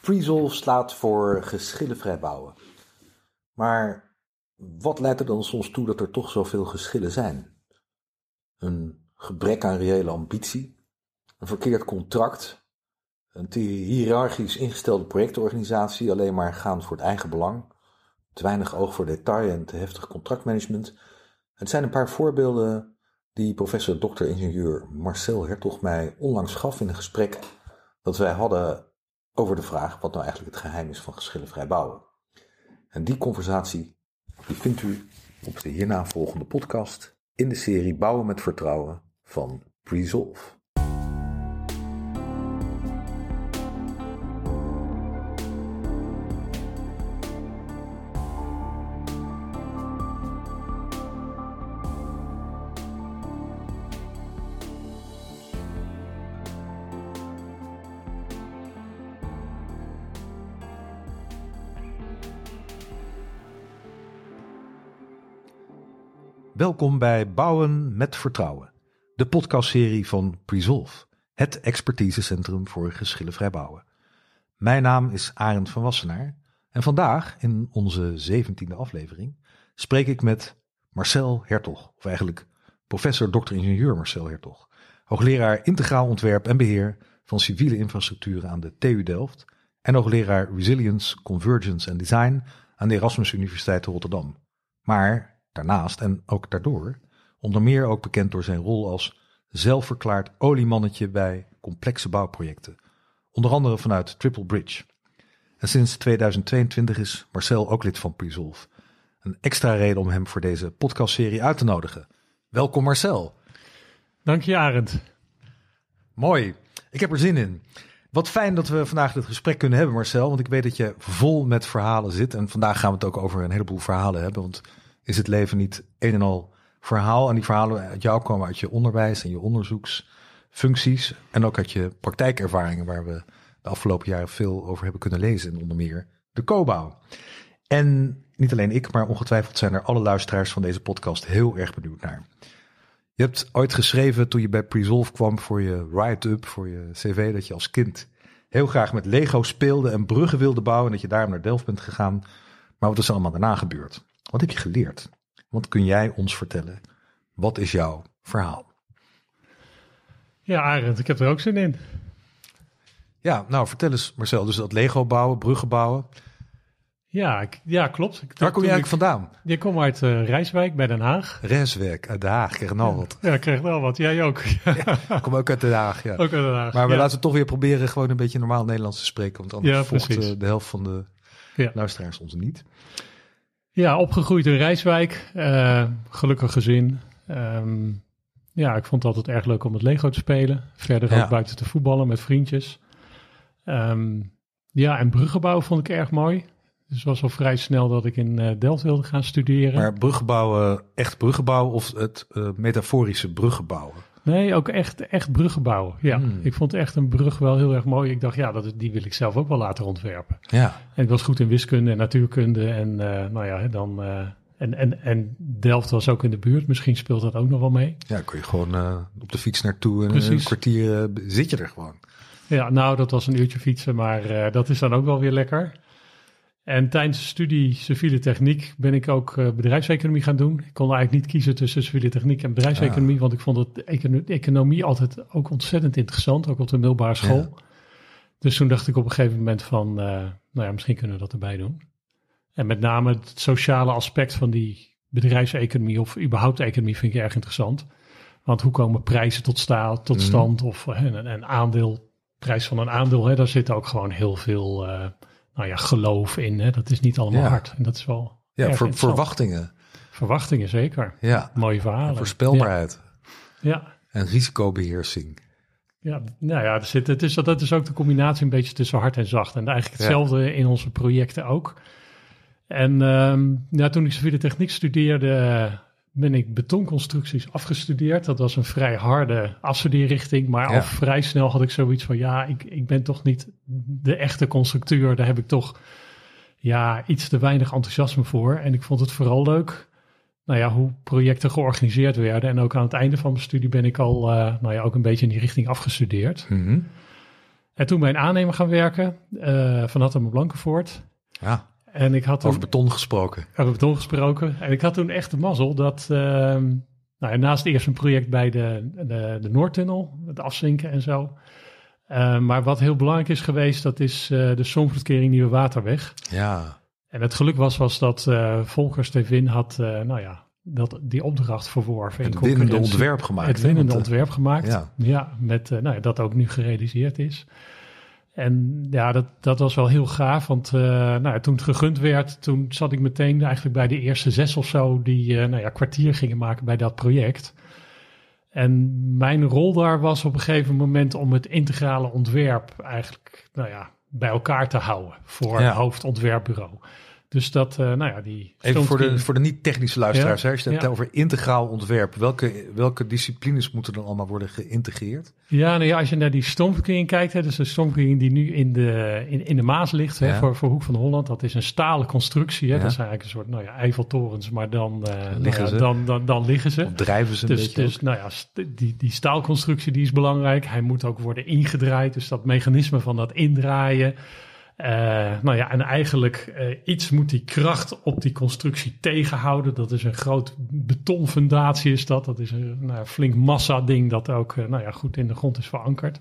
Freesolve slaat voor geschillenvrij bouwen. Maar wat leidt er dan soms toe dat er toch zoveel geschillen zijn? Een gebrek aan reële ambitie, een verkeerd contract, een hiërarchisch ingestelde projectorganisatie, alleen maar gaan voor het eigen belang, te weinig oog voor detail en te heftig contractmanagement. Het zijn een paar voorbeelden die professor dokter-ingenieur Marcel Hertog mij onlangs gaf in een gesprek dat wij hadden over de vraag wat nou eigenlijk het geheim is van geschillenvrij bouwen. En die conversatie vindt u op de hierna volgende podcast in de serie Bouwen met Vertrouwen van Presolve. Welkom bij Bouwen met Vertrouwen, de podcastserie van Presolve, het expertisecentrum voor geschillenvrij bouwen. Mijn naam is Arend van Wassenaar en vandaag, in onze zeventiende aflevering, spreek ik met Marcel Hertog, of eigenlijk professor dokter-ingenieur Marcel Hertog, hoogleraar integraal ontwerp en beheer van civiele infrastructuren aan de TU Delft en hoogleraar Resilience, Convergence en Design aan de Erasmus Universiteit Rotterdam. Maar Daarnaast en ook daardoor onder meer ook bekend door zijn rol als zelfverklaard oliemannetje bij complexe bouwprojecten, onder andere vanuit Triple Bridge. En sinds 2022 is Marcel ook lid van Presolve. Een extra reden om hem voor deze podcastserie uit te nodigen. Welkom Marcel. Dank je Arend. Mooi, ik heb er zin in. Wat fijn dat we vandaag dit gesprek kunnen hebben Marcel, want ik weet dat je vol met verhalen zit. En vandaag gaan we het ook over een heleboel verhalen hebben, want is het leven niet een en al verhaal. En die verhalen uit jou komen uit je onderwijs en je onderzoeksfuncties. En ook uit je praktijkervaringen, waar we de afgelopen jaren veel over hebben kunnen lezen. En onder meer de co En niet alleen ik, maar ongetwijfeld zijn er alle luisteraars van deze podcast heel erg benieuwd naar. Je hebt ooit geschreven toen je bij Presolve kwam voor je write-up, voor je cv, dat je als kind heel graag met Lego speelde en bruggen wilde bouwen. En dat je daarom naar Delft bent gegaan. Maar wat is er allemaal daarna gebeurd? Wat heb je geleerd? Wat kun jij ons vertellen? Wat is jouw verhaal? Ja, Arend, ik heb er ook zin in. Ja, nou vertel eens Marcel, dus dat Lego bouwen, bruggen bouwen. Ja, ik, ja klopt. Ik, Waar kom je eigenlijk vandaan? Je komt uit uh, Rijswijk bij Den Haag. Rijswijk, uit Den Haag, krijg nou wat. Ja, ik krijg wel wat. Jij ook. Ja, ik kom ook uit Den Haag, ja. Ook uit Den Haag, Maar we laten toch weer proberen gewoon een beetje normaal Nederlands te spreken. Want anders ja, volgt uh, de helft van de luisteraars ons niet. Ja, opgegroeid in Rijswijk. Uh, gelukkig gezin. Um, ja, ik vond het altijd erg leuk om met Lego te spelen. Verder ook buiten te voetballen met vriendjes. Um, ja, en bruggenbouw vond ik erg mooi. Dus het was al vrij snel dat ik in uh, Delft wilde gaan studeren. Maar bruggenbouwen, echt bruggenbouwen of het uh, metaforische bruggenbouwen? Nee, ook echt, echt bruggen bouwen. Ja, hmm. ik vond echt een brug wel heel erg mooi. Ik dacht, ja, dat, die wil ik zelf ook wel laten ontwerpen. Ja. En ik was goed in wiskunde en natuurkunde. En uh, nou ja, dan... Uh, en, en, en Delft was ook in de buurt. Misschien speelt dat ook nog wel mee. Ja, kun je gewoon uh, op de fiets naartoe en Precies. een kwartier zit je er gewoon. Ja, nou, dat was een uurtje fietsen, maar dat is dan ook wel weer lekker. En tijdens de studie civiele techniek ben ik ook uh, bedrijfseconomie gaan doen. Ik kon eigenlijk niet kiezen tussen civiele techniek en bedrijfseconomie, want ik vond het economie altijd ook ontzettend interessant, ook op de middelbare school. Dus toen dacht ik op een gegeven moment van, uh, nou ja, misschien kunnen we dat erbij doen. En met name het sociale aspect van die bedrijfseconomie of überhaupt economie vind ik erg interessant. Want hoe komen prijzen tot, sta, tot mhm. stand of een, een aandeel, prijs van een aandeel, hè, daar zit ook gewoon heel veel... Nou ja, geloof in. Hè? Dat is niet allemaal hard. En dat is wel. Ja, voor, verwachtingen. Verwachtingen, zeker. Ja. Mooie verhalen. voorspelbaarheid. Ja. En risicobeheersing. Ja, nou ja, er zit, het is, dat is ook de combinatie een beetje tussen hard en zacht. En eigenlijk hetzelfde in onze projecten ook. En um, ja, toen ik civiele techniek studeerde, ben ik betonconstructies afgestudeerd. Dat was een vrij harde afstudeerrichting. Maar al vrij snel had ik zoiets van: ja, ik, ik ben toch niet de echte constructeur. Daar heb ik toch ja, iets te weinig enthousiasme voor. En ik vond het vooral leuk. Nou ja, hoe projecten georganiseerd werden. En ook aan het einde van mijn studie ben ik al, uh, nou ja, ook een beetje in die richting afgestudeerd. Mm En toen bij een aannemer gaan werken uh, van Hattem Blankenvoort. Ja. En ik had toen, over beton gesproken. Over beton gesproken. En ik had toen echt de mazzel dat uh, nou, naast eerst een project bij de, de, de Noordtunnel, het afzinken en zo. Uh, maar wat heel belangrijk is geweest, dat is uh, de Somvertkering Nieuwe Waterweg. Ja. En het geluk was, was dat uh, Volker Stevin had, nou ja, dat, die opdracht verworven. Het winnende ontwerp gemaakt. Het winnende ontwerp gemaakt, ja. ja met nou ja, dat ook nu gerealiseerd is. En ja, dat, dat was wel heel gaaf, want uh, nou, toen het gegund werd, toen zat ik meteen eigenlijk bij de eerste zes of zo die uh, nou ja, kwartier gingen maken bij dat project. En mijn rol daar was op een gegeven moment om het integrale ontwerp eigenlijk nou ja, bij elkaar te houden voor Ja. het hoofdontwerpbureau. Dus dat, uh, nou ja, die... Even voor de, stond- voor de niet-technische luisteraars. Ja, hè, Als je het ja. over integraal ontwerp, welke, welke disciplines moeten dan allemaal worden geïntegreerd? Ja, nou ja, als je naar die stoomverkering kijkt, hè, dus de stoomverkering die nu in de, in, in de Maas ligt, hè, voor, voor Hoek van Holland, dat is een stalen constructie. Hè. Dat zijn eigenlijk een soort nou ja, Eiffeltorens, maar dan, eh, nou Liggen ze. dan, dan, dan liggen ze. Of drijven ze een Dus, beetje? dus ook? nou ja, die, die staalconstructie die is belangrijk. Hij moet ook worden ingedraaid. Dus dat mechanisme van dat indraaien. Eh, nou ja, en eigenlijk eh, iets moet die kracht op die constructie tegenhouden. Dat is een groot betonfundatie is dat. Dat is een nou, flink massa ding dat ook eh, nou ja, goed in de grond is verankerd.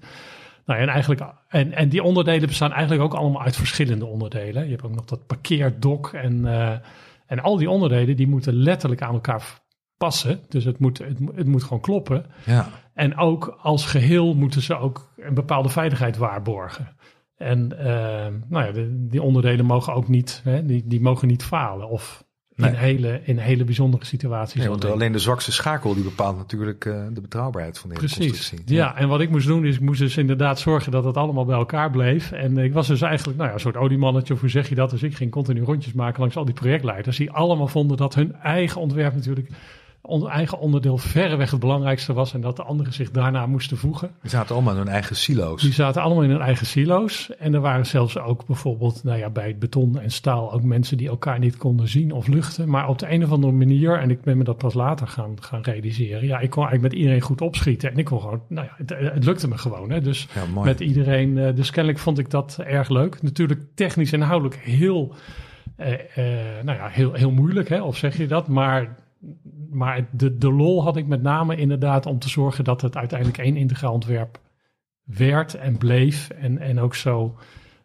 Nou, en, eigenlijk, en, en die onderdelen bestaan eigenlijk ook allemaal uit verschillende onderdelen. Je hebt ook nog dat parkeerdok en, en al die onderdelen die moeten letterlijk aan elkaar passen. Dus het moet, het, moet- het moet gewoon kloppen. Ja. En ook als geheel moeten ze ook een bepaalde veiligheid waarborgen. En eh, nou ja, de- die onderdelen mogen ook niet, hè, die, die mogen niet falen. Of in, hele, in hele bijzondere situaties. Nee, want alleen. alleen de zwakste schakel die bepaalt natuurlijk eh, de betrouwbaarheid van de hele Precies. constructie. Ja, en wat ik moest doen is, ik moest dus inderdaad zorgen dat het allemaal bij elkaar bleef. En ik was dus eigenlijk, nou ja, een soort oliemannetje, of hoe zeg je dat? Dus ik ging continu rondjes maken langs al die projectleiders, die allemaal vonden dat hun eigen ontwerp natuurlijk, on, eigen onderdeel verreweg het belangrijkste was en dat de anderen zich daarna moesten voegen. Die zaten allemaal in hun eigen silo's. Die zaten allemaal in hun eigen silo's. En er waren zelfs ook bijvoorbeeld, nou ja, bij het beton en staal ook mensen die elkaar niet konden zien of luchten. Maar op de een of andere manier, en ik ben me dat pas later gaan, gaan realiseren. Ja, ik kon eigenlijk met iedereen goed opschieten. En ik kon gewoon, nou ja, het, het lukte me gewoon. Hè. Dus Ja, met iedereen, eh, dus kennelijk vond ik dat erg leuk. Natuurlijk technisch inhoudelijk heel, eh, eh, nou ja, heel, heel moeilijk, hè, of zeg je dat? Maar, maar de, de lol had ik met name inderdaad om te zorgen dat het uiteindelijk één integraal ontwerp werd en bleef en, en ook zo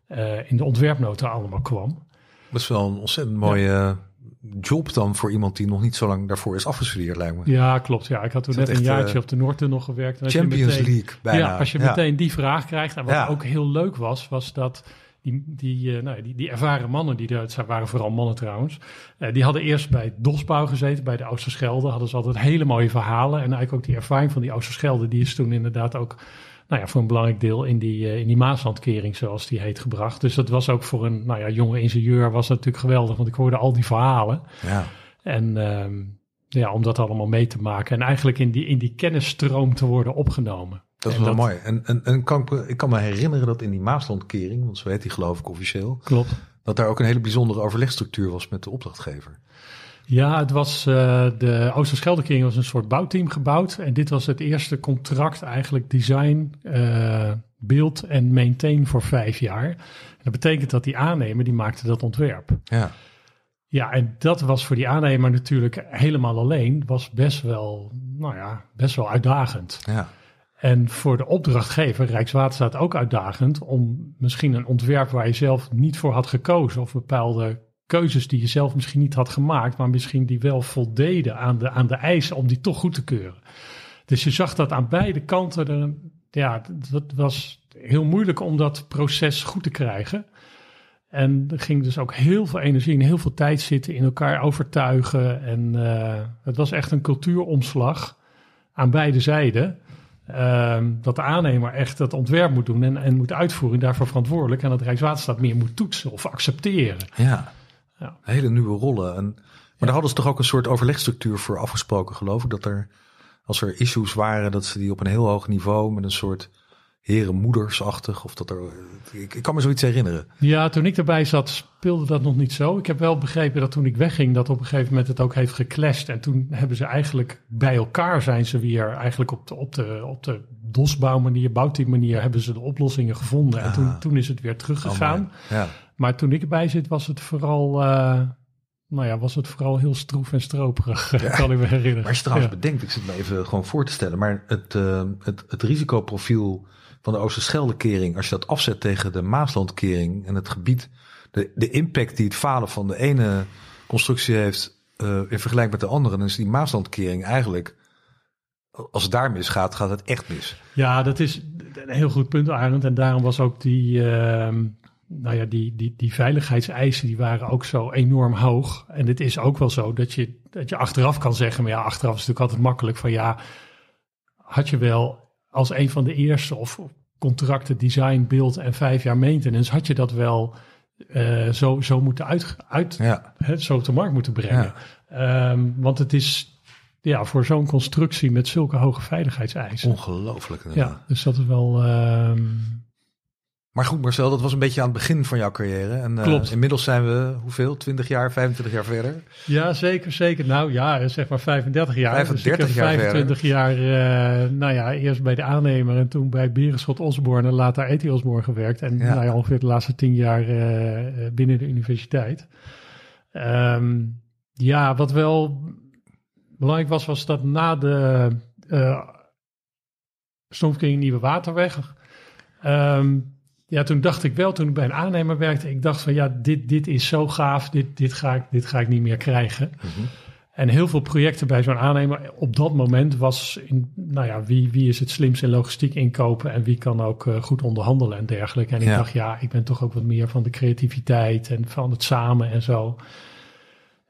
eh, in de ontwerpnota allemaal kwam. Dat is wel een ontzettend mooie eh, job dan voor iemand die nog niet zo lang daarvoor is afgestudeerd, lijkt me. Ja, klopt. Ja, ik had toen net een jaartje eh, op de Noordtunnel gewerkt. En Champions meteen- League bijna. Ja, als je Ja. meteen die vraag krijgt. En wat ook heel leuk was, was dat die, die, eh, nou, die, die ervaren mannen, die, er- waren vooral mannen trouwens, eh, die hadden eerst bij Dosbouw gezeten, bij de Oosterschelde. Hadden ze altijd hele mooie verhalen. En eigenlijk ook die ervaring van die Oosterschelde, die is toen inderdaad ook nou ja, voor een belangrijk deel in die, eh, in die Maaslandkering, zoals die heet, gebracht. Dus dat was ook voor een nou ja, jonge ingenieur was dat natuurlijk geweldig, want ik hoorde al die verhalen. Ja. En ehm, ja, om dat allemaal mee te maken. En eigenlijk in die, in die kennisstroom te worden opgenomen. Dat is En wel mooi. En, en, en kan ik, kan me herinneren dat in die Maaslandkering, want zo heet die geloof ik officieel, Klopt. dat daar ook een hele bijzondere overlegstructuur was met de opdrachtgever. Ja, het was uh, de Oosterscheldekering was een soort bouwteam gebouwd. En dit was het eerste contract eigenlijk design, uh, beeld en maintain voor vijf jaar. En dat betekent dat die aannemer, die maakte dat ontwerp. Ja. Ja, en dat was voor die aannemer natuurlijk helemaal alleen, was best wel, nou ja, best wel uitdagend. Ja. En voor de opdrachtgever, Rijkswaterstaat, ook uitdagend om misschien een ontwerp waar je zelf niet voor had gekozen of bepaalde keuzes die je zelf misschien niet had gemaakt, maar misschien die wel voldeden aan de, aan de eisen om die toch goed te keuren. Dus je zag dat aan beide kanten, er, ja, het was heel moeilijk om dat proces goed te krijgen. En er ging dus ook heel veel energie en heel veel tijd zitten in elkaar overtuigen. En uh, het was echt een cultuuromslag aan beide zijden. Uh, dat de aannemer echt het ontwerp moet doen en, en moet uitvoeren, daarvoor verantwoordelijk. En dat Rijkswaterstaat meer moet toetsen of accepteren. Ja, ja. hele nieuwe rollen. En, maar ja. daar hadden ze toch ook een soort overlegstructuur voor afgesproken, geloof ik. Dat er, als er issues waren, dat ze die op een heel hoog niveau met een soort herenmoedersachtig. Of dat er, ik, ik kan me zoiets herinneren. Ja, toen ik erbij zat speelde dat nog niet zo. Ik heb wel begrepen dat toen ik wegging dat op een gegeven moment het ook heeft geclashed. En toen hebben ze eigenlijk bij elkaar zijn ze weer eigenlijk op de, op de, op de DOS-bouwmanier, bouwteammanier hebben ze de oplossingen gevonden. En toen, toen is het weer teruggegaan. Oh, ja. Maar toen ik erbij zit was het vooral... Uh, nou ja, was het vooral heel stroef en stroperig, kan ik me herinneren. Maar als je trouwens bedenkt, ik zit me even gewoon voor te stellen, maar het, uh, het, het risicoprofiel van de Oosterscheldekering, als je dat afzet tegen de Maaslandkering en het gebied, de, de impact die het falen van de ene constructie heeft uh, in vergelijking met de andere, dan is die Maaslandkering eigenlijk, als het daar misgaat, gaat het echt mis. Ja, dat is een heel goed punt, Arend. En daarom was ook die, uh, nou ja, die, die, die veiligheidseisen, die waren ook zo enorm hoog. En het is ook wel zo dat je, dat je achteraf kan zeggen, maar ja, achteraf is natuurlijk altijd makkelijk van ja, had je wel als een van de eerste of contracten design, beeld en vijf jaar maintenance, had je dat wel uh, zo, zo moeten uit, uit ja. hè, zo op de markt moeten brengen. Ja. Um, want het is ja, voor zo'n constructie met zulke hoge veiligheidseisen. Ongelooflijk. Ja, dus dat is wel. Um, maar goed, Marcel, dat was een beetje aan het begin van jouw carrière. En Klopt. Uh, inmiddels zijn we, hoeveel? 20 jaar, 25 jaar verder? Ja, zeker, zeker. Nou ja, zeg maar 35 jaar. 35 dus jaar 25 verder. jaar, uh, nou ja, eerst bij de aannemer en toen bij Berenschot Osborne en later ET Osborne gewerkt. En ja. Nou ja, ongeveer de laatste 10 jaar uh, binnen de universiteit. Um, ja, wat wel belangrijk was, was dat na de uh, Nieuwe Waterweg... Um, ja, toen dacht ik wel, toen ik bij een aannemer werkte, ik dacht van ja, dit, dit is zo gaaf, dit, dit, ga, ik, dit ga ik niet meer krijgen. Mhm. Mm -hmm. En heel veel projecten bij zo'n aannemer op dat moment was, in, nou ja, wie, wie is het slimst in logistiek inkopen en wie kan ook uh, goed onderhandelen en dergelijke. En ik dacht ja, ik ben toch ook wat meer van de creativiteit en van het samen en zo.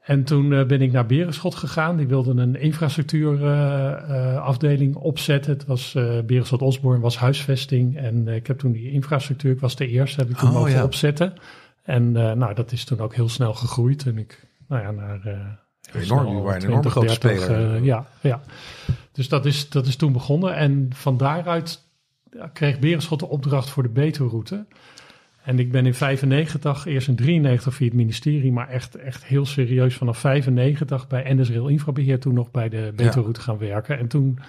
En toen uh, ben ik naar Berenschot gegaan. Die wilden een infrastructuurafdeling uh, opzetten. Het was uh, Berenschot Osborne was huisvesting. En ik heb toen die infrastructuur, ik was de eerste, heb ik toen Oh, mogen ja. opzetten. En nou, dat is toen ook heel snel gegroeid. En ik, nou ja, naar... Enorm, waren een 20, enorme grote 30, speler. ja, ja. Dus dat is, dat is toen begonnen. En van daaruit kreeg Berenschot de opdracht voor de Betuwe-route. En ik ben in 95, eerst in 93 via het ministerie, maar echt, echt heel serieus vanaf 95 bij NS Rail Infrabeheer toen nog bij de Betuwe-route gaan werken. En toen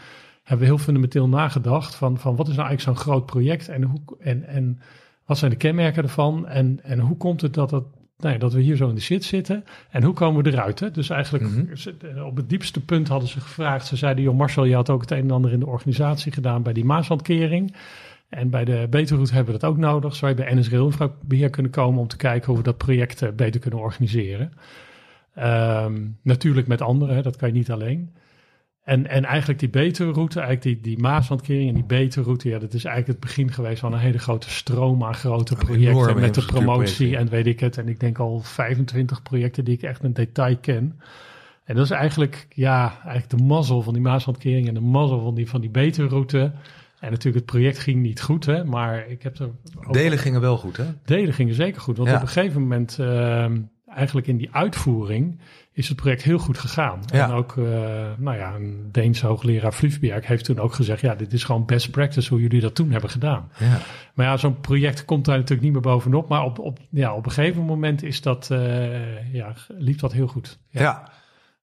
hebben we heel fundamenteel nagedacht van, van wat is nou eigenlijk zo'n groot project en, hoe, en, en wat zijn de kenmerken ervan en, en hoe komt het dat, het, nou ja, dat we hier zo in de shit zitten en hoe komen we eruit? Hè? Dus eigenlijk Mhm. op het diepste punt hadden ze gevraagd. Ze zeiden, joh Marcel, je had ook het een en ander in de organisatie gedaan bij die Maaslandkering. En bij de Beterroute hebben we dat ook nodig. Zou je bij NS Rail Infrabeheer kunnen komen om te kijken hoe we dat project uh, beter kunnen organiseren. Um, natuurlijk met anderen, dat kan je niet alleen. En, en eigenlijk die Beterroute, eigenlijk die, die Maaslandkering en die Beterroute, ja, dat is eigenlijk het begin geweest van een hele grote stroom aan grote projecten met de promotie en weet ik het. En ik denk al 25 projecten die ik echt in detail ken. En dat is eigenlijk, ja, eigenlijk de mazzel van die Maaslandkering en de mazzel van die, van die Beterroute. En natuurlijk, het project ging niet goed, hè, maar ik heb er. Ook Delen gingen wel goed, hè? Delen gingen zeker goed. Want Ja. op een gegeven moment, uh, eigenlijk in die uitvoering, is het project heel goed gegaan. Ja. En ook, uh, nou ja, een Deense hoogleraar Vlufberg heeft toen ook gezegd: ja, dit is gewoon best practice hoe jullie dat toen hebben gedaan. Ja. Maar ja, zo'n project komt daar natuurlijk niet meer bovenop. Maar op, op, ja, op een gegeven moment is dat, uh, ja, liep dat heel goed. Ja. ja.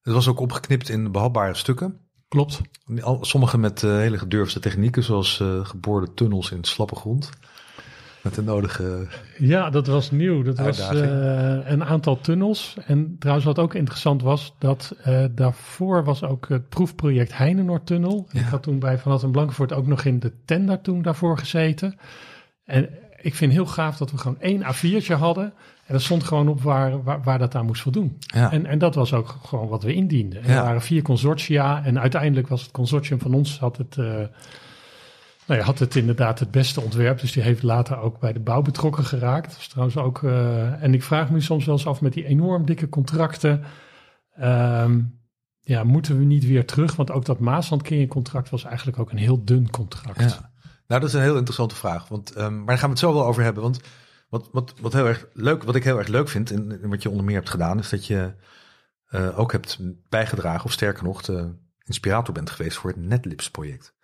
Het was ook opgeknipt in behapbare stukken. Klopt. Sommige met uh, hele gedurfde technieken, zoals uh, geboorde tunnels in slappe grond. Met de nodige. Ja, dat was nieuw. Dat uitdaging. was uh, een aantal tunnels. En trouwens, wat ook interessant was, dat uh, daarvoor was ook het proefproject Heinenoordtunnel. Ja. Ik had toen bij Van Hatten Blankenvoort ook nog in de tender toen daarvoor gezeten. En ik vind heel gaaf dat we gewoon één A4'tje hadden. En dat stond gewoon op waar, waar, waar dat aan moest voldoen. Ja. En, en dat was ook gewoon wat we indienden. Ja. Er waren vier consortia. En uiteindelijk was het consortium van ons had het, uh, nou ja, had het inderdaad het beste ontwerp. Dus die heeft later ook bij de bouw betrokken geraakt. Dat is trouwens ook, uh, en ik vraag me soms wel eens af met die enorm dikke contracten. Um, ja, moeten we niet weer terug? Want ook dat Maaslandkering-contract was eigenlijk ook een heel dun contract. Ja. Nou, dat is een heel interessante vraag. Want, um, maar daar gaan we het zo wel over hebben. Want wat, wat, wat, heel erg leuk, wat ik heel erg leuk vind en, en wat je onder meer hebt gedaan, is dat je uh, ook hebt bijgedragen, of sterker nog, de inspirator bent geweest voor het Netlips project.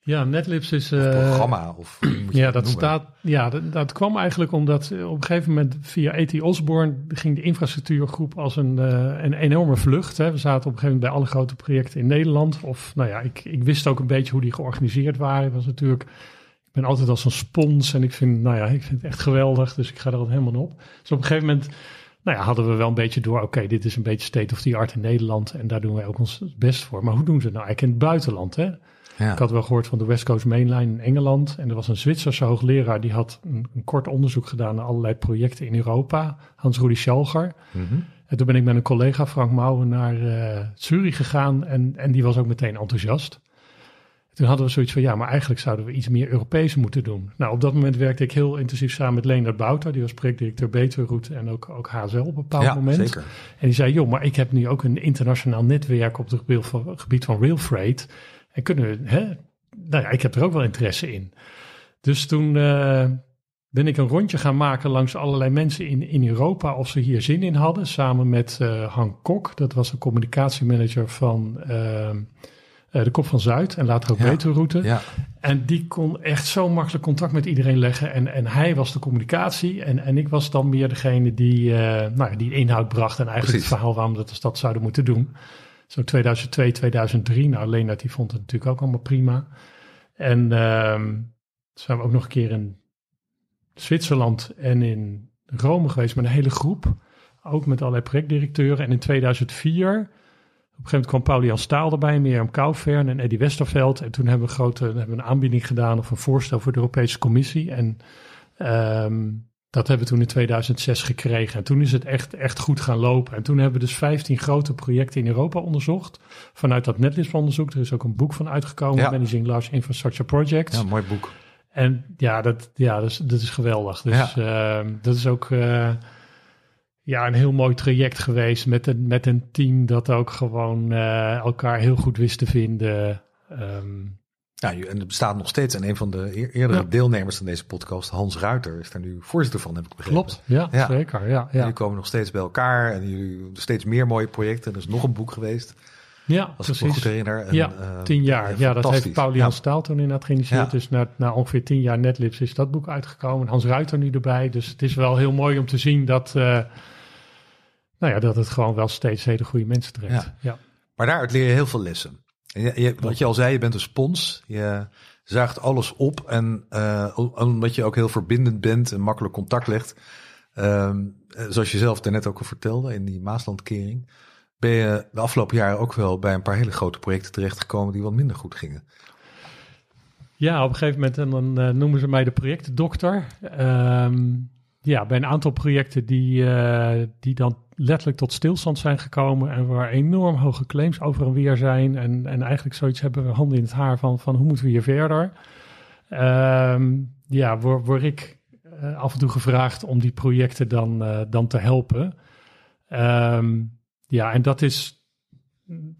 Ja, Netlips is... Of eh, programma? Of, hoe moet je Ja, dat, staat, ja dat, dat kwam eigenlijk omdat eh, op een gegeven moment via E.T. Osborne ging de infrastructuurgroep als een, eh, een enorme vlucht. Hè. We zaten op een gegeven moment bij alle grote projecten in Nederland. Of nou ja, ik, ik wist ook een beetje hoe die georganiseerd waren. Het was natuurlijk, ben altijd als een spons en ik vind, nou ja, ik vind het echt geweldig. Dus ik ga er altijd helemaal op. Dus op een gegeven moment nou ja, hadden we wel een beetje door, oké, dit is een beetje state of the art in Nederland en daar doen wij ook ons best voor. Maar hoe doen ze het nou eigenlijk in het buitenland? Hè? Ja. Ik had wel gehoord van de West Coast Mainline in Engeland. En er was een Zwitserse hoogleraar die had een, een kort onderzoek gedaan naar allerlei projecten in Europa. Hans-Rudi Schalger. Mhm. En toen ben ik met een collega, Frank Mouwen, naar eh, Zurich gegaan. En, en die was ook meteen enthousiast. Toen hadden we zoiets van, ja, maar eigenlijk zouden we iets meer Europees moeten doen. Nou, op dat moment werkte ik heel intensief samen met Leonard Bouter. Die was projectdirecteur Beterroute en ook, ook HSL op een bepaald ja, moment. zeker. En die zei, joh, maar ik heb nu ook een internationaal netwerk op het gebied van, rail freight. En kunnen we, hè? Nou ja, ik heb er ook wel interesse in. Dus toen eh, ben ik een rondje gaan maken langs allerlei mensen in, in Europa of ze hier zin in hadden. Samen met eh Han Kok, dat was de communicatiemanager van eh, de Kop van Zuid en later ook Ja. Beterroute. Ja. En die kon echt zo makkelijk contact met iedereen leggen. En, en hij was de communicatie. En, en ik was dan meer degene die, eh, nou, die inhoud bracht. En eigenlijk Precies. het verhaal waarom dat de stad zouden moeten doen. Zo 2002, 2003. Nou, Leenaert die vond het natuurlijk ook allemaal prima. En toen zijn we ook nog een keer in Zwitserland en in Rome geweest met een hele groep. Ook met allerlei projectdirecteuren. En in 2004 op een gegeven moment kwam Paulian Staal erbij, Mirjam Kouwvern en Eddie Westerveld. En toen hebben we, een grote, hebben we een aanbieding gedaan of een voorstel voor de Europese Commissie. En ehm, dat hebben we toen in 2006 gekregen. En toen is het echt, echt goed gaan lopen. En toen hebben we dus 15 grote projecten in Europa onderzocht. Vanuit dat netlistonderzoek. Er is ook een boek van uitgekomen, Ja. Managing Large Infrastructure Projects. ja, mooi boek. En ja, dat, ja dat, is, dat is geweldig. Dus ehm, dat is ook eh, ja, een heel mooi traject geweest met een, met een team dat ook gewoon eh, elkaar heel goed wist te vinden. Ehm, Ja, en het bestaat nog steeds. En een van de eer- eerdere Ja. deelnemers aan deze podcast, Hans Ruiter, is daar nu voorzitter van, heb ik begrepen. klopt, ja, Ja. zeker. Ja, En ja. Jullie komen nog steeds bij elkaar en jullie steeds meer mooie projecten. Er is nog een boek geweest, ja als ik me goed precies. herinner. En, Ja, eh, Tien jaar. Ja, dat heeft Paulian Ja. Staal toen inderdaad geïnitieerd. Dus na, na ongeveer tien jaar Netlips is dat boek uitgekomen. Hans Ruiter nu erbij. Dus het is wel heel mooi om te zien dat, eh, nou ja, dat het gewoon wel steeds hele goede mensen trekt. Ja. ja. Maar daaruit leer je heel veel lessen. En je, je- wat je al zei, je bent een spons. Je zuigt alles op. En eh, omdat je ook heel verbindend bent en makkelijk contact legt. ehm, eh, zoals je zelf daarnet ook al vertelde in die Maaslandkering. Ben je de afgelopen jaren ook wel bij een paar hele grote projecten terechtgekomen die wat minder goed gingen. Ja, op een gegeven moment en dan eh, noemen ze mij de projectdokter. Ehm, ja, bij een aantal projecten die, die dan letterlijk tot stilstand zijn gekomen en waar enorm hoge claims over en weer zijn. En, en eigenlijk zoiets hebben we handen in het haar van, van hoe moeten we hier verder. Ehm, ja, word, word ik eh, af en toe gevraagd om die projecten dan, eh, dan te helpen. Ehm, ja, en dat is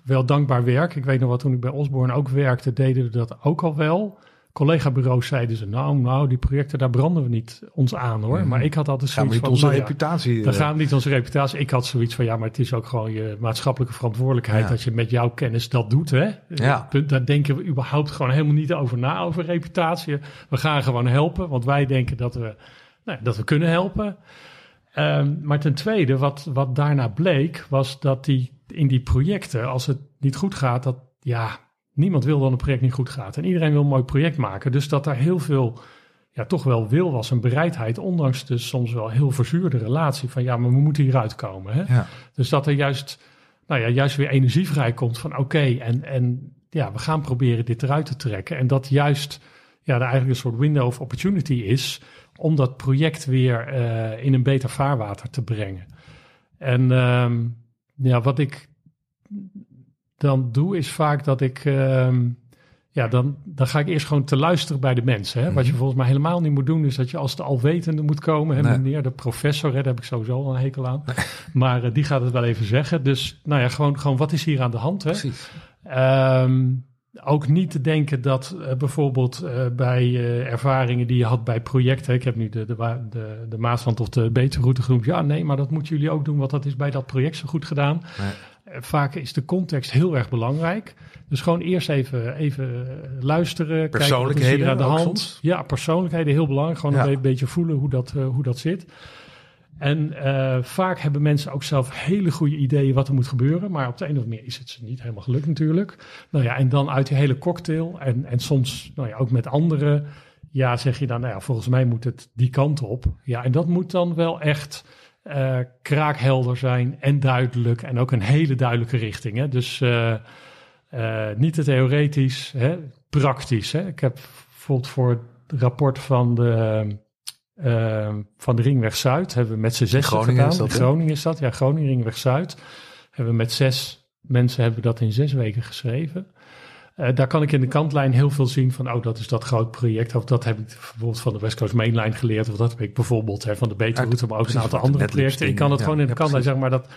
wel dankbaar werk. Ik weet nog wat toen ik bij Osborne ook werkte, deden we dat ook al wel. Collega-bureaus zeiden ze, nou, nou, die projecten, daar branden we niet ons aan hoor. Mhm. Maar ik had altijd zoiets van, onze nou ja, reputatie... dan eh, gaan we niet onze reputatie. Ik had zoiets van, ja, maar het is ook gewoon je maatschappelijke verantwoordelijkheid Ja. dat je met jouw kennis dat doet, hè? Ja. Daar denken we überhaupt gewoon helemaal niet over na, over reputatie. We gaan gewoon helpen, want wij denken dat we, nou, dat we kunnen helpen. Ehm, maar ten tweede, wat, wat daarna bleek, was dat die in die projecten, als het niet goed gaat, dat ja, niemand wil dat een project niet goed gaat. En iedereen wil een mooi project maken. Dus dat daar heel veel, ja, toch wel wil was en bereidheid, ondanks de soms wel heel verzuurde relatie van ja, maar we moeten hieruit komen. Hè? Ja. Dus dat er juist, nou ja, juist weer energie vrijkomt van oké, en, en ja, we gaan proberen dit eruit te trekken. En dat juist ja, er eigenlijk een soort window of opportunity is om dat project weer eh, in een beter vaarwater te brengen. En ehm, ja, wat ik dan doe is vaak dat ik, ehm, ja, dan, dan ga ik eerst gewoon te luisteren bij de mensen. Hè? Wat je Mhm. volgens mij helemaal niet moet doen, is dat je als de alwetende moet komen. Hè? Nee. Meneer de professor, hè? daar heb ik sowieso al een hekel aan. Maar eh, die gaat het wel even zeggen. Dus nou ja, gewoon, gewoon wat is hier aan de hand? Hè? Precies. Ehm, ook niet te denken dat eh, bijvoorbeeld eh, bij ervaringen die je had bij projecten. Ik heb nu de, de, de, de Maasland of de Beterroute genoemd. Ja, nee, maar dat moeten jullie ook doen, want dat is bij dat project zo goed gedaan. Nee. Vaak is de context heel erg belangrijk. Dus gewoon eerst even, even luisteren. kijken Persoonlijkheden aan de hand. soms? Ja, persoonlijkheden heel belangrijk. Gewoon Ja. een be- beetje voelen hoe dat, eh, hoe dat zit. En eh, vaak hebben mensen ook zelf hele goede ideeën wat er moet gebeuren. Maar op de een of andere manier is het ze niet helemaal gelukt natuurlijk. Nou ja, en dan uit die hele cocktail. En, en soms nou ja, ook met anderen. Ja, zeg je dan, nou ja, volgens mij moet het die kant op. Ja, en dat moet dan wel echt eh, kraakhelder zijn en duidelijk. En ook een hele duidelijke richting. Hè? Dus eh, eh, niet te theoretisch, hè? praktisch. Hè? Ik heb bijvoorbeeld voor het rapport van de, van de Ringweg Zuid... hebben we met z'n zes gedaan. is dat? Groningen is dat, ja, Groningen Ringweg Zuid. Hebben we met zes mensen hebben we dat in zes weken geschreven. Eh, daar kan ik in de kantlijn heel veel zien van, oh, dat is dat groot project. Of dat heb ik bijvoorbeeld van de West Coast Mainline geleerd. Of dat heb ik bijvoorbeeld hè, van de Beterroute, maar ook een aantal andere projecten. Ik kan het Ja, gewoon in de ja, kantlijn zeggen, maar dat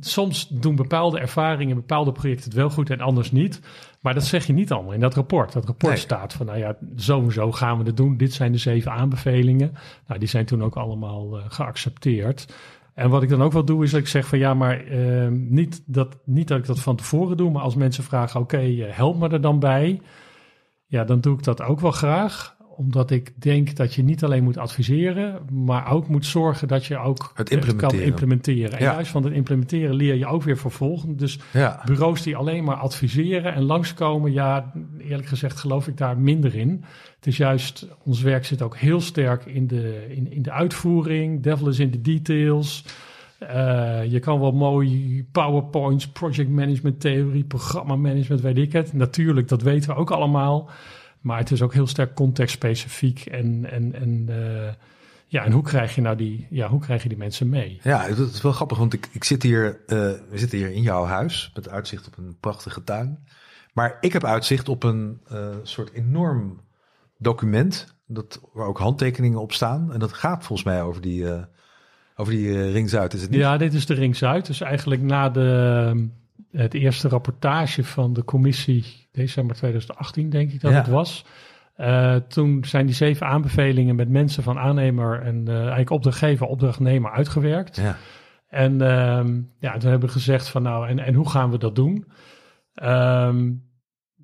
soms doen bepaalde ervaringen, bepaalde projecten het wel goed en anders niet. Maar dat zeg je niet allemaal in dat rapport. Dat rapport Nee. staat van, nou ja, zo en zo gaan we het doen. Dit zijn de zeven aanbevelingen. Nou, die zijn toen ook allemaal eh, geaccepteerd. En wat ik dan ook wel doe, is dat ik zeg van ja, maar eh, niet, dat, niet dat ik dat van tevoren doe, maar als mensen vragen, oké, eh, help me er dan bij. Ja, dan doe ik dat ook wel graag omdat ik denk dat je niet alleen moet adviseren, maar ook moet zorgen dat je ook Het kan implementeren. implementeren. En Ja. juist van het implementeren leer je ook weer vervolgen. Dus Ja. bureaus die alleen maar adviseren en langskomen, ja, eerlijk gezegd geloof ik daar minder in. Het is juist, ons werk zit ook heel sterk in de, in, in de uitvoering, devil is in de details. Eh, je kan wel mooi PowerPoints, project management theorie, programma management, weet ik het. Natuurlijk, dat weten we ook allemaal. Maar het is ook heel sterk contextspecifiek. En, en, en, eh, ja, en hoe krijg je nou die, ja, hoe krijg je die mensen mee? Ja, het is wel grappig, want ik, ik zit hier, eh, we zitten hier in jouw huis met uitzicht op een prachtige tuin. Maar ik heb uitzicht op een eh, soort enorm document, dat, waar ook handtekeningen op staan. En dat gaat volgens mij over die, eh, over die Ring Zuid, is het niet? Ja, dit is de Ring Zuid. Dus eigenlijk na de, het eerste rapportage van de commissie, december 2018 denk ik dat Ja. het was. Eh, toen zijn die zeven aanbevelingen met mensen van aannemer en eh, eigenlijk opdrachtgever, opdrachtnemer uitgewerkt. Ja. En ehm, ja, toen hebben we gezegd van nou, en, en hoe gaan we dat doen? Ehm,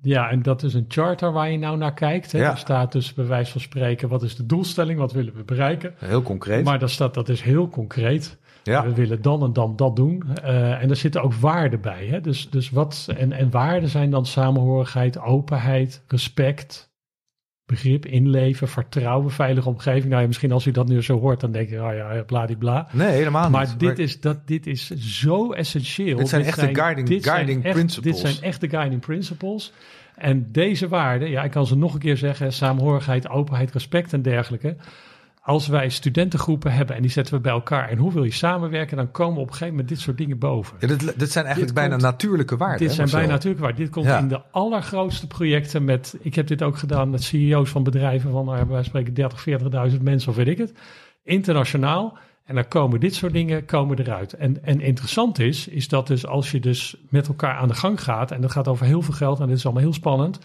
ja, en dat is een charter waar je nou naar kijkt. Hè. Ja. Er staat dus bij wijze van spreken, wat is de doelstelling, wat willen we bereiken? Heel concreet. Maar daar staat, dat is heel concreet. Ja. We willen dan en dan dat doen. Eh, en er zitten ook waarden bij. Hè? Dus, dus wat, en, en waarden zijn dan samenhorigheid, openheid, respect, begrip, inleven, vertrouwen, veilige omgeving. Nou ja, misschien als u dat nu zo hoort, dan denk je, oh ja, bladibla. Nee, helemaal Maar niet. dit is, dat, dit is zo essentieel. Dit zijn echt de guiding- dit zijn guiding echt- principles. Dit zijn echt de guiding principles. En deze waarden, ja, ik kan ze nog een keer zeggen, samenhorigheid, openheid, respect en dergelijke. Als wij studentengroepen hebben en die zetten we bij elkaar en hoe wil je samenwerken, dan komen op een gegeven moment dit soort dingen boven. Ja, dit, dit zijn eigenlijk Dit bijna komt- natuurlijke waarden. Dit hè, zijn bijna Marcel? natuurlijk waar. Dit komt Ja. in de allergrootste projecten met. Ik heb dit ook gedaan met CEO's van bedrijven van, nou, wij spreken 30, 40.000 mensen of weet ik het. Internationaal. En dan komen dit soort dingen komen eruit. En, en interessant is, is dat dus als je dus met elkaar aan de gang gaat, en dat gaat over heel veel geld, en dit is allemaal heel spannend.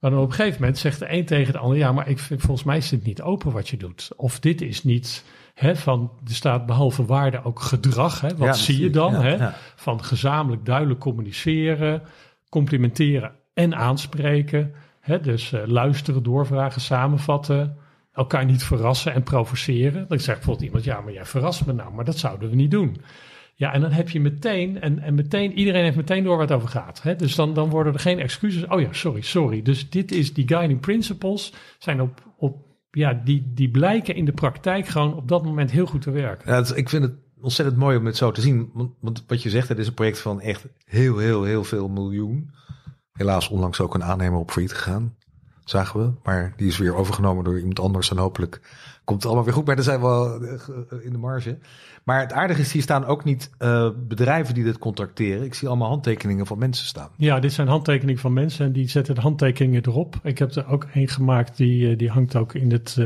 Maar dan op een gegeven moment zegt de een tegen de ander, ja, maar ik vind, volgens mij is dit niet open wat je doet. Of dit is niet, hè, van, er staat behalve waarde ook gedrag. Hè, wat Ja, zie je dan? Ja, hè? ja. Van gezamenlijk duidelijk communiceren, complimenteren en aanspreken. Hè, dus eh, luisteren, doorvragen, samenvatten. Elkaar niet verrassen en provoceren. Dan zegt bijvoorbeeld iemand, ja, maar jij verrast me nou, maar dat zouden we niet doen. Ja, en dan heb je meteen, en, en meteen, iedereen heeft meteen door waar het over gaat. Hè? Dus dan, dan worden er geen excuses. Oh ja, sorry, sorry. Dus dit is, die guiding principles zijn op, op ja, die, die blijken in de praktijk gewoon op dat moment heel goed te werken. Ja, ik vind het ontzettend mooi om het zo te zien. Want, want wat je zegt, het is een project van echt heel, heel, heel veel miljoen. Helaas onlangs ook een aannemer op failliet gegaan. Zagen we. Maar die is weer overgenomen door iemand anders. En hopelijk komt het allemaal weer goed. Maar daar zijn we wel eh, in de marge. Maar het aardige is, hier staan ook niet eh, bedrijven die dit contracteren. Ik zie allemaal handtekeningen van mensen staan. Ja, dit zijn handtekeningen van mensen en die zetten de handtekeningen erop. Ik heb er ook één gemaakt, die, eh, die hangt ook in het,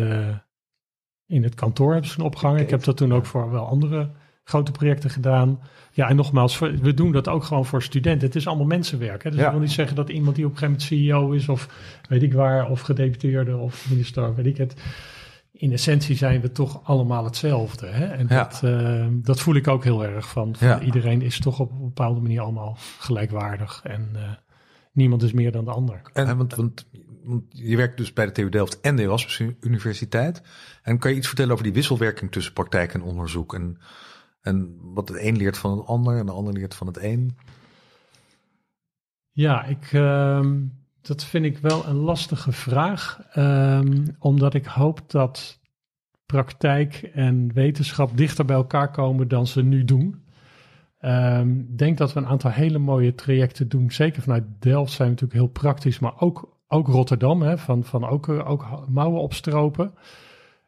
in het kantoor, hebben ze een opgehangen. Ik heb dat toen ook voor wel andere grote projecten gedaan. Ja, en nogmaals, we doen dat ook gewoon voor studenten. Het is allemaal mensenwerk. Hè? Dus Ja. ik wil niet zeggen dat iemand die op een gegeven moment CEO is of weet ik waar, of gedeputeerde of minister, weet ik het. in essentie zijn we toch allemaal hetzelfde. Hè? En Ja. dat, eh, dat voel ik ook heel erg van. van Ja. Iedereen is toch op een bepaalde manier allemaal gelijkwaardig. En eh, niemand is meer dan de ander. En, want, want, want je werkt dus bij de TU Delft en de Erasmus Universiteit. En kan je iets vertellen over die wisselwerking tussen praktijk en onderzoek? En, en wat het een leert van het ander en de ander leert van het een? Ja, ik, ehm, dat vind ik wel een lastige vraag. ehm, omdat ik hoop dat praktijk en wetenschap dichter bij elkaar komen dan ze nu doen. Ehm, Ik denk dat we een aantal hele mooie trajecten doen. Zeker vanuit Delft zijn we natuurlijk heel praktisch, maar ook, ook Rotterdam, hè, van, van ook, ook mouwen opstropen.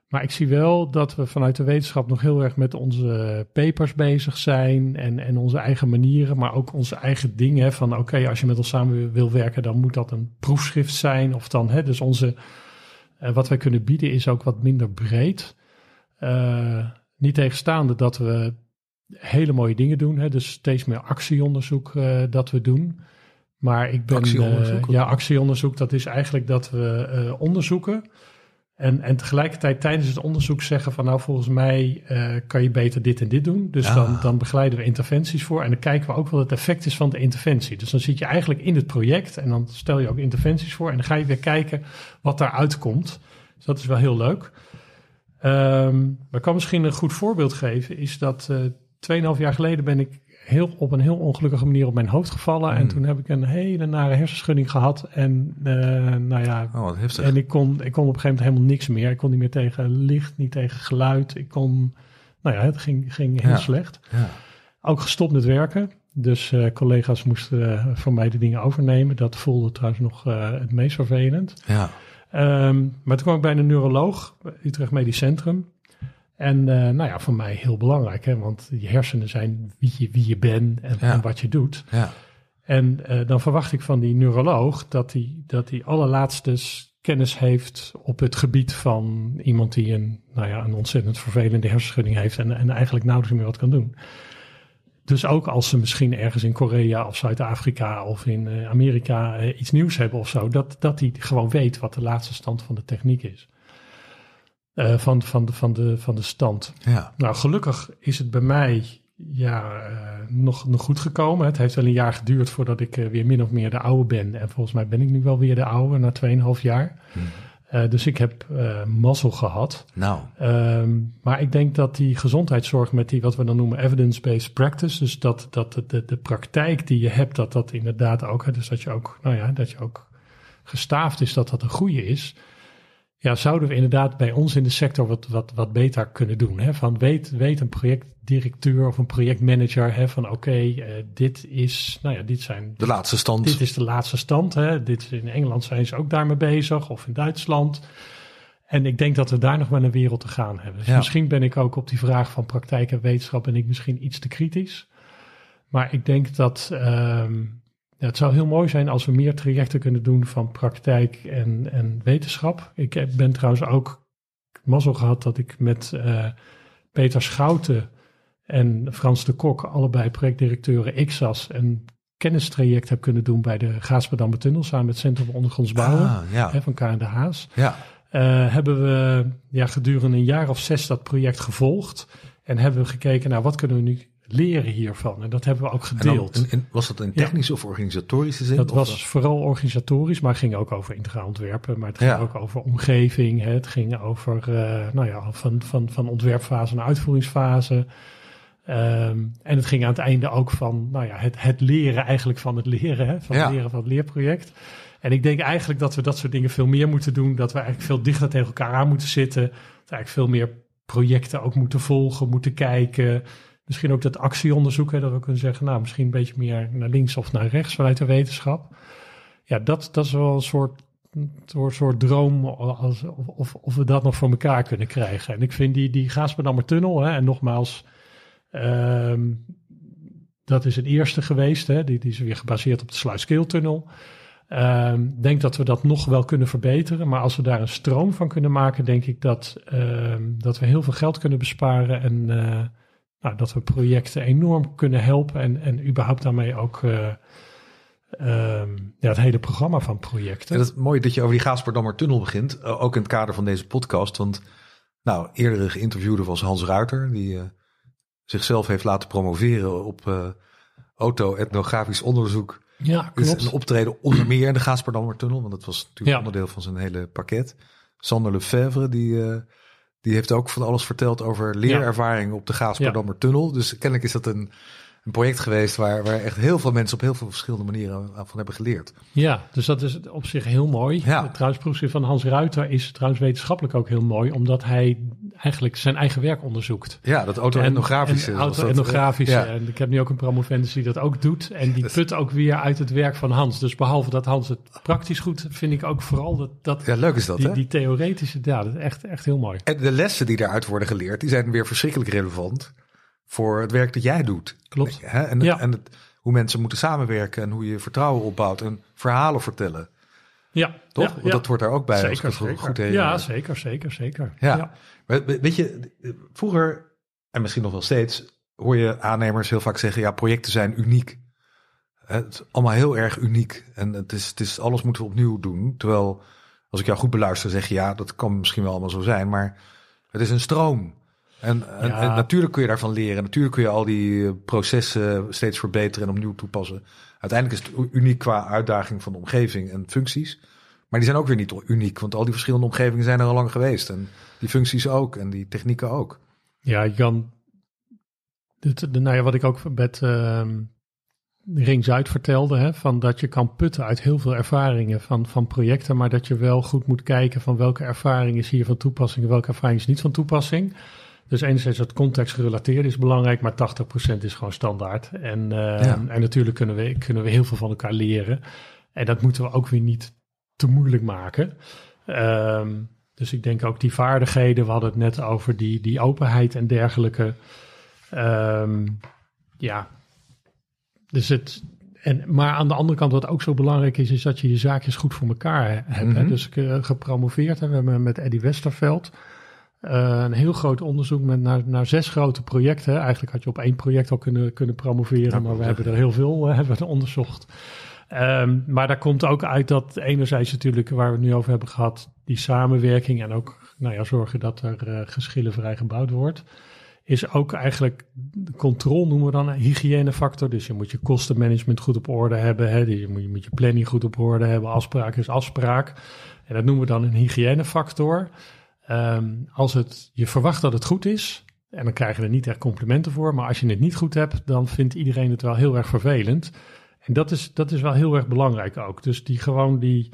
Maar ik zie wel dat we vanuit de wetenschap nog heel erg met onze papers bezig zijn en, en onze eigen manieren, maar ook onze eigen dingen. Van oké, als je met ons samen wil werken, dan moet dat een proefschrift zijn. Of dan, hè, dus onze, eh, wat wij kunnen bieden is ook wat minder breed. Eh, niet tegenstaande dat we hele mooie dingen doen. Hè, dus steeds meer actieonderzoek eh, dat we doen. Maar ik ben. Actieonderzoek? ja, actieonderzoek, dat is eigenlijk dat we onderzoeken. En, en tegelijkertijd tijdens het onderzoek zeggen van nou volgens mij eh, kan je beter dit en dit doen. Dus Ah. dan, dan begeleiden we interventies voor en dan kijken we ook wat het effect is van de interventie. Dus dan zit je eigenlijk in het project en dan stel je ook interventies voor en dan ga je weer kijken wat daaruit komt. Dus dat is wel heel leuk. Ehm, maar ik kan misschien een goed voorbeeld geven, is dat eh 2,5 jaar geleden ben ik heel, op een heel ongelukkige manier op mijn hoofd gevallen. En Hmm. toen heb ik een hele nare hersenschudding gehad. En eh, nou ja, Oh, wat heftig. en ik kon, ik kon op een gegeven moment helemaal niks meer. Ik kon niet meer tegen licht, niet tegen geluid. Ik kon, nou ja, het ging, ging heel Ja. slecht. ja. Ook gestopt met werken. Dus eh, collega's moesten eh, voor mij de dingen overnemen. Dat voelde trouwens nog het meest vervelend. ja. Ehm, maar toen kwam ik bij een neuroloog, Utrecht Medisch Centrum. En eh, nou ja, voor mij heel belangrijk, hè, want je hersenen zijn wie je, wie je bent en, Ja. en wat je doet. ja. En eh, dan verwacht ik van die neuroloog dat hij dat die allerlaatste kennis heeft op het gebied van iemand die een, nou ja, een ontzettend vervelende hersenschudding heeft en, en eigenlijk nauwelijks meer wat kan doen. Dus ook als ze misschien ergens in Korea of Zuid-Afrika of in eh, Amerika iets nieuws hebben of zo, dat, dat hij gewoon weet wat de laatste stand van de techniek is. Eh, van, van, de, van, de, van de stand. ja. Nou, gelukkig is het bij mij ja, eh, nog, nog goed gekomen. Het heeft wel een jaar geduurd voordat ik eh, weer min of meer de oude ben. En volgens mij ben ik nu wel weer de oude na 2,5 jaar. Hm. Eh, dus ik heb mazzel gehad. Nou, Ehm, maar ik denk dat die gezondheidszorg met die wat we dan noemen evidence-based practice, dus dat, dat de, de, de praktijk die je hebt, dat dat inderdaad ook, hè, dus dat je ook, nou ja, dat je ook gestaafd is dat dat een goede is. Ja, zouden we inderdaad bij ons in de sector wat, wat, wat beter kunnen doen. Hè? Van weet, weet een projectdirecteur of een projectmanager hè, van oké, eh, dit is, nou ja, dit zijn de laatste stand. dit is de laatste stand. Hè. Dit, in Engeland zijn ze ook daarmee bezig, of in Duitsland. En ik denk dat we daar nog wel een wereld te gaan hebben. Dus Ja. misschien ben ik ook op die vraag van praktijk en wetenschap ben ik misschien iets te kritisch. Maar ik denk dat ehm, ja, het zou heel mooi zijn als we meer trajecten kunnen doen van praktijk en, en wetenschap. Ik ben trouwens ook mazzel gehad dat ik met eh, Peter Schouten en Frans de Kok, allebei projectdirecteuren IXAS, een kennistraject heb kunnen doen bij de Gaasperdammer Tunnel samen met het Centrum Ondergronds Bouwen Ah, ja. hè, van KND Haas. ja. Eh, hebben we ja, gedurende een jaar of zes dat project gevolgd en hebben we gekeken naar wat kunnen we nu leren hiervan. En dat hebben we ook En dan, gedeeld. en- en was dat in technische of organisatorische zin? Dat Of was vooral organisatorisch, maar het ging ook over integraal ontwerpen. Maar het ging Ja. ook over omgeving. Hè. Het ging over uh, nou ja, van, van, van ontwerpfase naar uitvoeringsfase. Um, en het ging aan het einde ook van nou ja, het, het leren eigenlijk van het leren. Hè, van Ja. het leren van het leerproject. En ik denk eigenlijk dat we dat soort dingen veel meer moeten doen. Dat we eigenlijk veel dichter tegen elkaar aan moeten zitten. Dat we eigenlijk veel meer projecten ook moeten volgen, moeten kijken. Misschien ook dat actieonderzoek, hè, dat we kunnen zeggen, nou, misschien een beetje meer naar links of naar rechts vanuit de wetenschap. Ja, dat, dat is wel een soort, een soort droom als, of, of, we dat nog voor elkaar kunnen krijgen. En ik vind die, die Gaasperdammer tunnel, hè, en nogmaals, um, dat is het eerste geweest. Hè, die, die is weer gebaseerd op de Sluiskeeltunnel. Ik um, denk dat we dat nog wel kunnen verbeteren. Maar als we daar een stroom van kunnen maken, denk ik dat, um, dat we heel veel geld kunnen besparen. En uh, nou, dat we projecten enorm kunnen helpen. En, en überhaupt daarmee ook uh, um, ja, het hele programma van projecten. Ja, dat is mooi dat je over die Gaasperdammer tunnel begint. Uh, ook in het kader van deze podcast. Want Nou, eerdere geïnterviewde was Hans Ruiter, die zichzelf heeft laten promoveren op auto-etnografisch onderzoek. Ja, klopt. een optreden onder meer in de Gaasperdammertunnel, want dat was natuurlijk Ja. onderdeel van zijn hele pakket. Sander Lefevre, die, eh, die heeft ook van alles verteld over leerervaringen op de Gaasperdammertunnel. Dus kennelijk is dat een, een project geweest waar, waar echt heel veel mensen op heel veel verschillende manieren van hebben geleerd. Ja, dus dat is op zich heel mooi. Ja. Het trouwens, proefschrift van Hans Ruiter is trouwens wetenschappelijk ook heel mooi, omdat hij eigenlijk zijn eigen werk onderzoekt. Ja, dat dat, auto-etnografische. Ja. En ik heb nu ook een promovendus die dat ook doet. En die put ook weer uit het werk van Hans. Dus behalve dat Hans het praktisch goed, vind ik ook vooral dat, dat Ja, leuk is dat, die, hè? die theoretische, ja, dat is echt, echt heel mooi. En de lessen die daaruit worden geleerd, die zijn weer verschrikkelijk relevant voor het werk dat jij doet. Klopt. Hè? En, Ja. en het, hoe mensen moeten samenwerken en hoe je vertrouwen opbouwt en verhalen vertellen. Ja, Toch? Ja, Want ja. dat hoort daar ook bij. als zeker, het goed- zeker. goed herinner. ja, zeker, zeker, zeker. Ja. Maar weet je, vroeger, en misschien nog wel steeds, hoor je aannemers heel vaak zeggen, ja, projecten zijn uniek. Het is allemaal heel erg uniek. En het is, het is, alles moeten we opnieuw doen. Terwijl, als ik jou goed beluister, zeg je, ja, dat kan misschien wel allemaal zo zijn, maar het is een stroom. En, en, Ja. en natuurlijk kun je daarvan leren. Natuurlijk kun je al die eh, processen steeds verbeteren en opnieuw toepassen. Uiteindelijk is het uniek qua uitdaging van de omgeving en functies. Maar die zijn ook weer niet uniek, want al die verschillende omgevingen zijn er al lang geweest. En die functies ook en die technieken ook. Ja, je kan. Dit, de, nou ja, wat ik ook met ehm, Ring Zuid vertelde, hè, van dat je kan putten uit heel veel ervaringen van, van projecten, maar dat je wel goed moet kijken van welke ervaring is hier van toepassing en welke ervaring is niet van toepassing. Dus enerzijds dat contextgerelateerd is belangrijk, maar 80% is gewoon standaard. En, eh, Ja. en natuurlijk kunnen we, kunnen we heel veel van elkaar leren. En dat moeten we ook weer niet te moeilijk maken. Ehm, dus ik denk ook die vaardigheden, we hadden het net over die, die openheid en dergelijke. Ehm, ja, dus het. En, maar aan de andere kant, wat ook zo belangrijk is, is dat je je zaakjes goed voor elkaar he- hebt. hè. Mhm. Dus ik gepromoveerd en we hebben met Eddie Westerveld eh, een heel groot onderzoek met naar, naar zes grote projecten. Eigenlijk had je op één project al kunnen, kunnen promoveren, Ja, maar we hebben er heel veel eh, hebben er onderzocht. Ehm, maar daar komt ook uit dat enerzijds natuurlijk, waar we het nu over hebben gehad, die samenwerking en ook nou ja, zorgen dat er eh, geschillenvrij gebouwd wordt, is ook eigenlijk de controle noemen we dan een hygiënefactor. Dus je moet je kostenmanagement goed op orde hebben, hè, je, moet, je moet je planning goed op orde hebben, afspraak is afspraak. En dat noemen we dan een hygiënefactor. Ehm, als het, je verwacht dat het goed is, en dan krijg je er niet echt complimenten voor, maar als je het niet goed hebt, dan vindt iedereen het wel heel erg vervelend. En dat is, dat is wel heel erg belangrijk ook. Dus die gewoon die,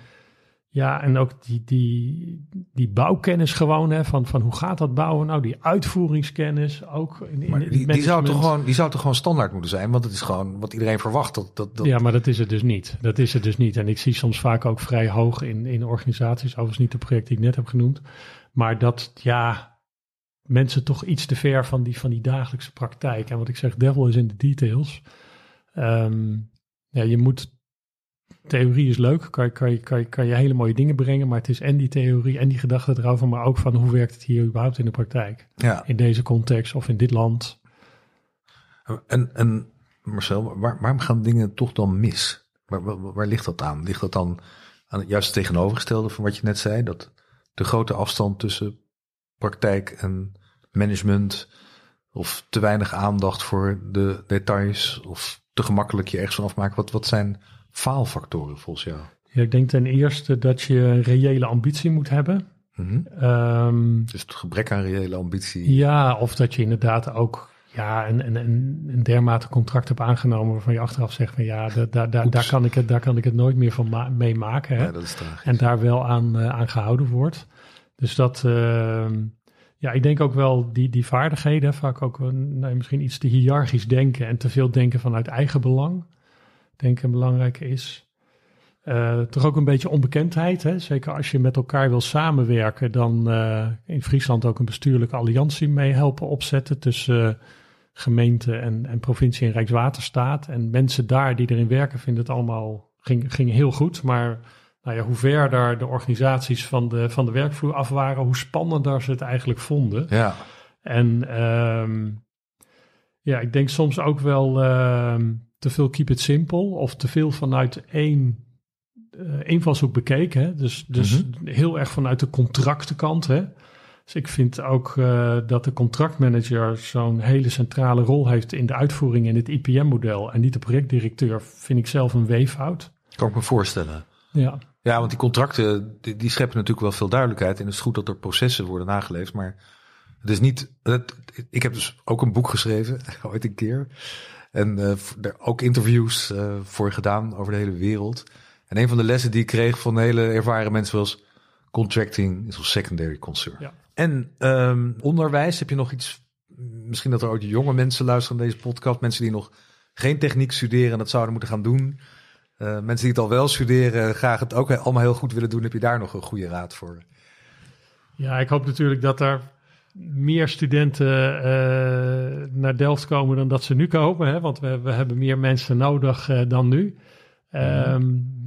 ja, en ook die, die, die bouwkennis gewoon, hè, van, van hoe gaat dat bouwen? Nou, die uitvoeringskennis ook. In, in Maar die, die, zou toch gewoon, die zou toch gewoon standaard moeten zijn? Want het is gewoon wat iedereen verwacht. Dat, dat, dat, Ja, maar dat is het dus niet. Dat is het dus niet. En ik zie soms vaak ook vrij hoog in, in organisaties, overigens niet de project die ik net heb genoemd, maar dat, ja, mensen toch iets te ver van die, van die dagelijkse praktijk. En wat ik zeg, devil is in de details. Ehm, ja, je moet, theorie is leuk, kan, je- kan, kan, je, kan je hele mooie dingen brengen, maar het is en die theorie en die gedachte erover, maar ook van hoe werkt het hier überhaupt in de praktijk? ja. In deze context of in dit land. En, en Marcel, waar, waarom gaan dingen toch dan mis? Waar, waar, waar ligt dat aan? Ligt dat dan aan het juist tegenovergestelde van wat je net zei? Dat de grote afstand tussen praktijk en management, of te weinig aandacht voor de details, of te gemakkelijk je ergens van afmaken. Wat, wat zijn faalfactoren volgens jou? Ja, ik denk ten eerste dat je reële ambitie moet hebben. Mhm. Ehm, Dus het gebrek aan reële ambitie. Ja, of dat je inderdaad ook ja, een, een, een, een dermate contract hebt aangenomen waarvan je achteraf zegt van ja, da, da, daar, kan ik het, daar kan ik het nooit meer van ma- meemaken. Hè? Ja, dat is. En daar wel aan, eh, aan gehouden wordt. Dus dat, ehm, ja, ik denk ook wel die, die vaardigheden, vaak ook een, nee, misschien iets te hiërarchisch denken en te veel denken vanuit eigen belang, denk ik een belangrijke is. Eh, toch ook een beetje onbekendheid. Hè? Zeker als je met elkaar wil samenwerken, dan eh, in Friesland ook een bestuurlijke alliantie mee helpen opzetten tussen eh, gemeente en, en provincie en Rijkswaterstaat. En mensen daar die erin werken vinden het allemaal ging, ging heel goed. Maar nou ja, hoe verder de organisaties van de, van de werkvloer af waren, hoe spannender ze het eigenlijk vonden. Ja, En ehm, ja, ik denk soms ook wel ehm, te veel keep it simple of te veel vanuit één eh invalshoek bekeken. Hè? Dus, dus heel erg vanuit de contractenkant. Hè? Dus ik vind ook uh, dat de contractmanager zo'n hele centrale rol heeft in de uitvoering in het IPM-model en niet de projectdirecteur, vind ik zelf een weefhoud. Kan ik me voorstellen. Ja. Ja, want die contracten die, die scheppen natuurlijk wel veel duidelijkheid. En het is goed dat er processen worden nageleefd. Maar het is niet. Het, ik heb dus ook een boek geschreven, ooit een keer. En uh, er ook interviews uh, voor gedaan over de hele wereld. En een van de lessen die ik kreeg van hele ervaren mensen was: contracting is een secondary concern. Ja. En um, onderwijs, heb je nog iets? Misschien dat er ook jonge mensen luisteren naar deze podcast, mensen die nog geen techniek studeren en dat zouden moeten gaan doen. Uh, mensen die het al wel studeren, graag het ook allemaal heel goed willen doen. Heb je daar nog een goede raad voor? Ja, ik hoop natuurlijk dat er meer studenten uh, naar Delft komen dan dat ze nu komen. Hè? Want we, we hebben meer mensen nodig uh, dan nu. Um,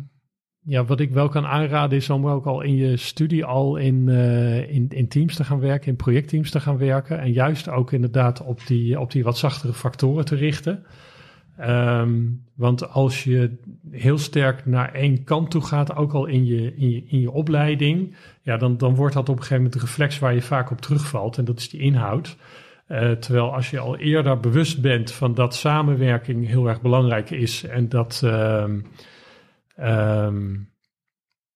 ja, wat ik wel kan aanraden is om ook al in je studie al in, uh, in, in teams te gaan werken, in projectteams te gaan werken. En juist ook inderdaad op die, op die wat zachtere factoren te richten. Um, want als je heel sterk naar één kant toe gaat, ook al in je, in je, in je opleiding, ja, dan, dan wordt dat op een gegeven moment de reflex waar je vaak op terugvalt. En dat is die inhoud. Uh, terwijl als je al eerder bewust bent van dat samenwerking heel erg belangrijk is en dat. Uh, Um,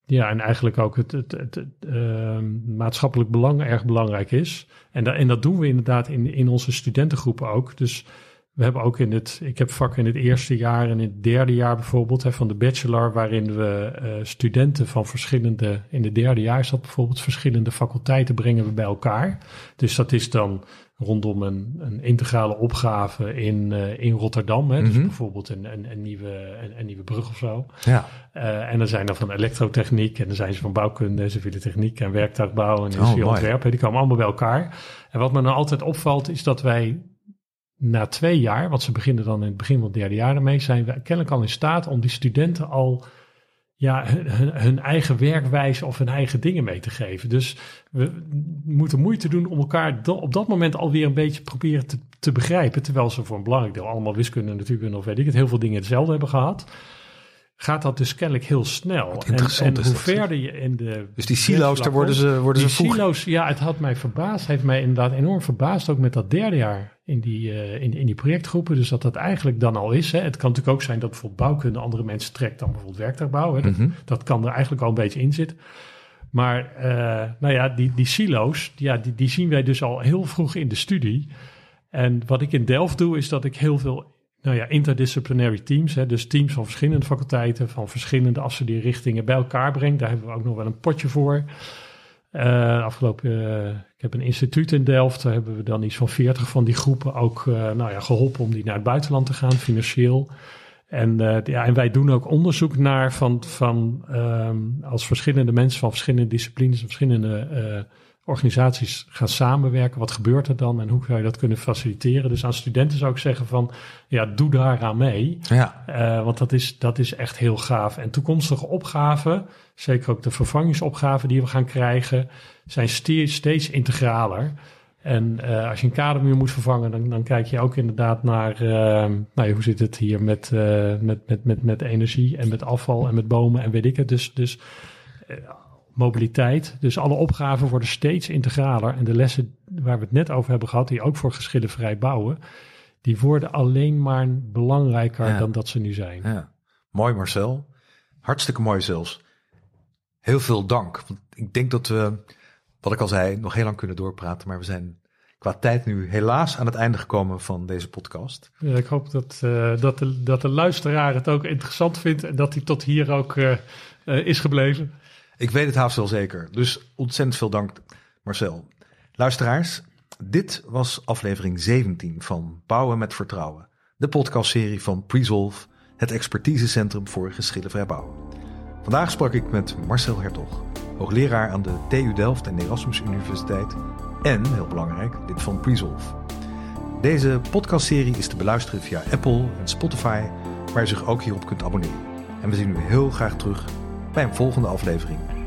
ja, en eigenlijk ook het, het, het, uh, maatschappelijk belang erg belangrijk is. En, en dat doen we inderdaad in, in onze studentengroepen ook. Dus we hebben ook in het, ik heb vakken in het eerste jaar en in het derde jaar bijvoorbeeld hè, van de bachelor, waarin we uh, studenten van verschillende, in het derde jaar is dat bijvoorbeeld verschillende faculteiten brengen we bij elkaar. Dus dat is dan rondom een, een integrale opgave in, uh, in Rotterdam. Hè? Mm -hmm. Dus bijvoorbeeld een, een, een, nieuwe, een, een, nieuwe brug of zo. Ja. Uh, en dan zijn er van elektrotechniek en dan zijn ze van bouwkunde, civiele techniek en werktuigbouw en industrieel oh, ontwerp. Die komen allemaal bij elkaar. En wat me nou altijd opvalt is dat wij na twee jaar, want ze beginnen dan in het begin van het derde jaar ermee, zijn we kennelijk al in staat om die studenten al ja, hun, eigen werkwijze of hun eigen dingen mee te geven. Dus we moeten moeite doen om elkaar op dat moment alweer een beetje proberen te, begrijpen. Terwijl ze voor een belangrijk deel allemaal wiskunde natuurlijk of weet ik het, heel veel dingen hetzelfde hebben gehad. Gaat dat dus kennelijk heel snel. En, en hoe verder je in de. Dus die silo's, daar worden ze, worden die ze vroeg. silo's, ja, het had mij verbaasd. Heeft mij inderdaad enorm verbaasd. Ook met dat derde jaar in die, uh, in, in die projectgroepen. Dus dat dat eigenlijk dan al is. Hè. Het kan natuurlijk ook zijn dat bijvoorbeeld bouwkunde andere mensen trekt dan bijvoorbeeld werktuigbouw. Hè. Dat, Mhm. dat kan er eigenlijk al een beetje in zitten. Maar uh, nou ja, die, die silo's, ja, die, die zien wij dus al heel vroeg in de studie. En wat ik in Delft doe, is dat ik heel veel nou ja, interdisciplinary teams, hè, dus teams van verschillende faculteiten, van verschillende afstudeerrichtingen bij elkaar breng. Daar hebben we ook nog wel een potje voor. Uh, afgelopen, uh, ik heb een instituut in Delft, daar hebben we dan iets van 40 van die groepen ook uh, nou ja, geholpen om die naar het buitenland te gaan, financieel. En, ja, en wij doen ook onderzoek naar van, van um, als verschillende mensen van verschillende disciplines, verschillende organisaties gaan samenwerken. Wat gebeurt er dan en hoe zou je dat kunnen faciliteren? Dus aan studenten zou ik zeggen van, ja, doe daaraan mee. Ja. Uh, want dat is, dat is echt heel gaaf. En toekomstige opgaven, zeker ook de vervangingsopgaven die we gaan krijgen, zijn steeds, steeds integraler. En uh, als je een kadermuur moet vervangen, dan, dan kijk je ook inderdaad naar, uh, nou ja, hoe zit het hier met, met, met, met, met energie en met afval en met bomen en weet ik het. Dus, dus mobiliteit. Dus alle opgaven worden steeds integraler. En de lessen waar we het net over hebben gehad, die ook voor geschillenvrij bouwen, die worden alleen maar belangrijker Ja. dan dat ze nu zijn. Ja. Mooi Marcel. Hartstikke mooi zelfs. Heel veel dank. Want ik denk dat we, wat ik al zei, nog heel lang kunnen doorpraten. Maar we zijn qua tijd nu helaas aan het einde gekomen van deze podcast. Ja, ik hoop dat, uh, dat, de, dat de luisteraar het ook interessant vindt en dat hij tot hier ook uh, uh, is gebleven. Ik weet het haast wel zeker. Dus ontzettend veel dank, Marcel. Luisteraars, dit was aflevering 17 van Bouwen met Vertrouwen. De podcastserie van Presolve, het expertisecentrum voor geschillenvrij bouwen. Vandaag sprak ik met Marcel Hertog, hoogleraar aan de TU Delft en Erasmus Universiteit en, heel belangrijk, lid van Presolve. Deze podcastserie is te beluisteren via Apple en Spotify, waar je zich ook hierop kunt abonneren. En we zien u heel graag terug bij volgende aflevering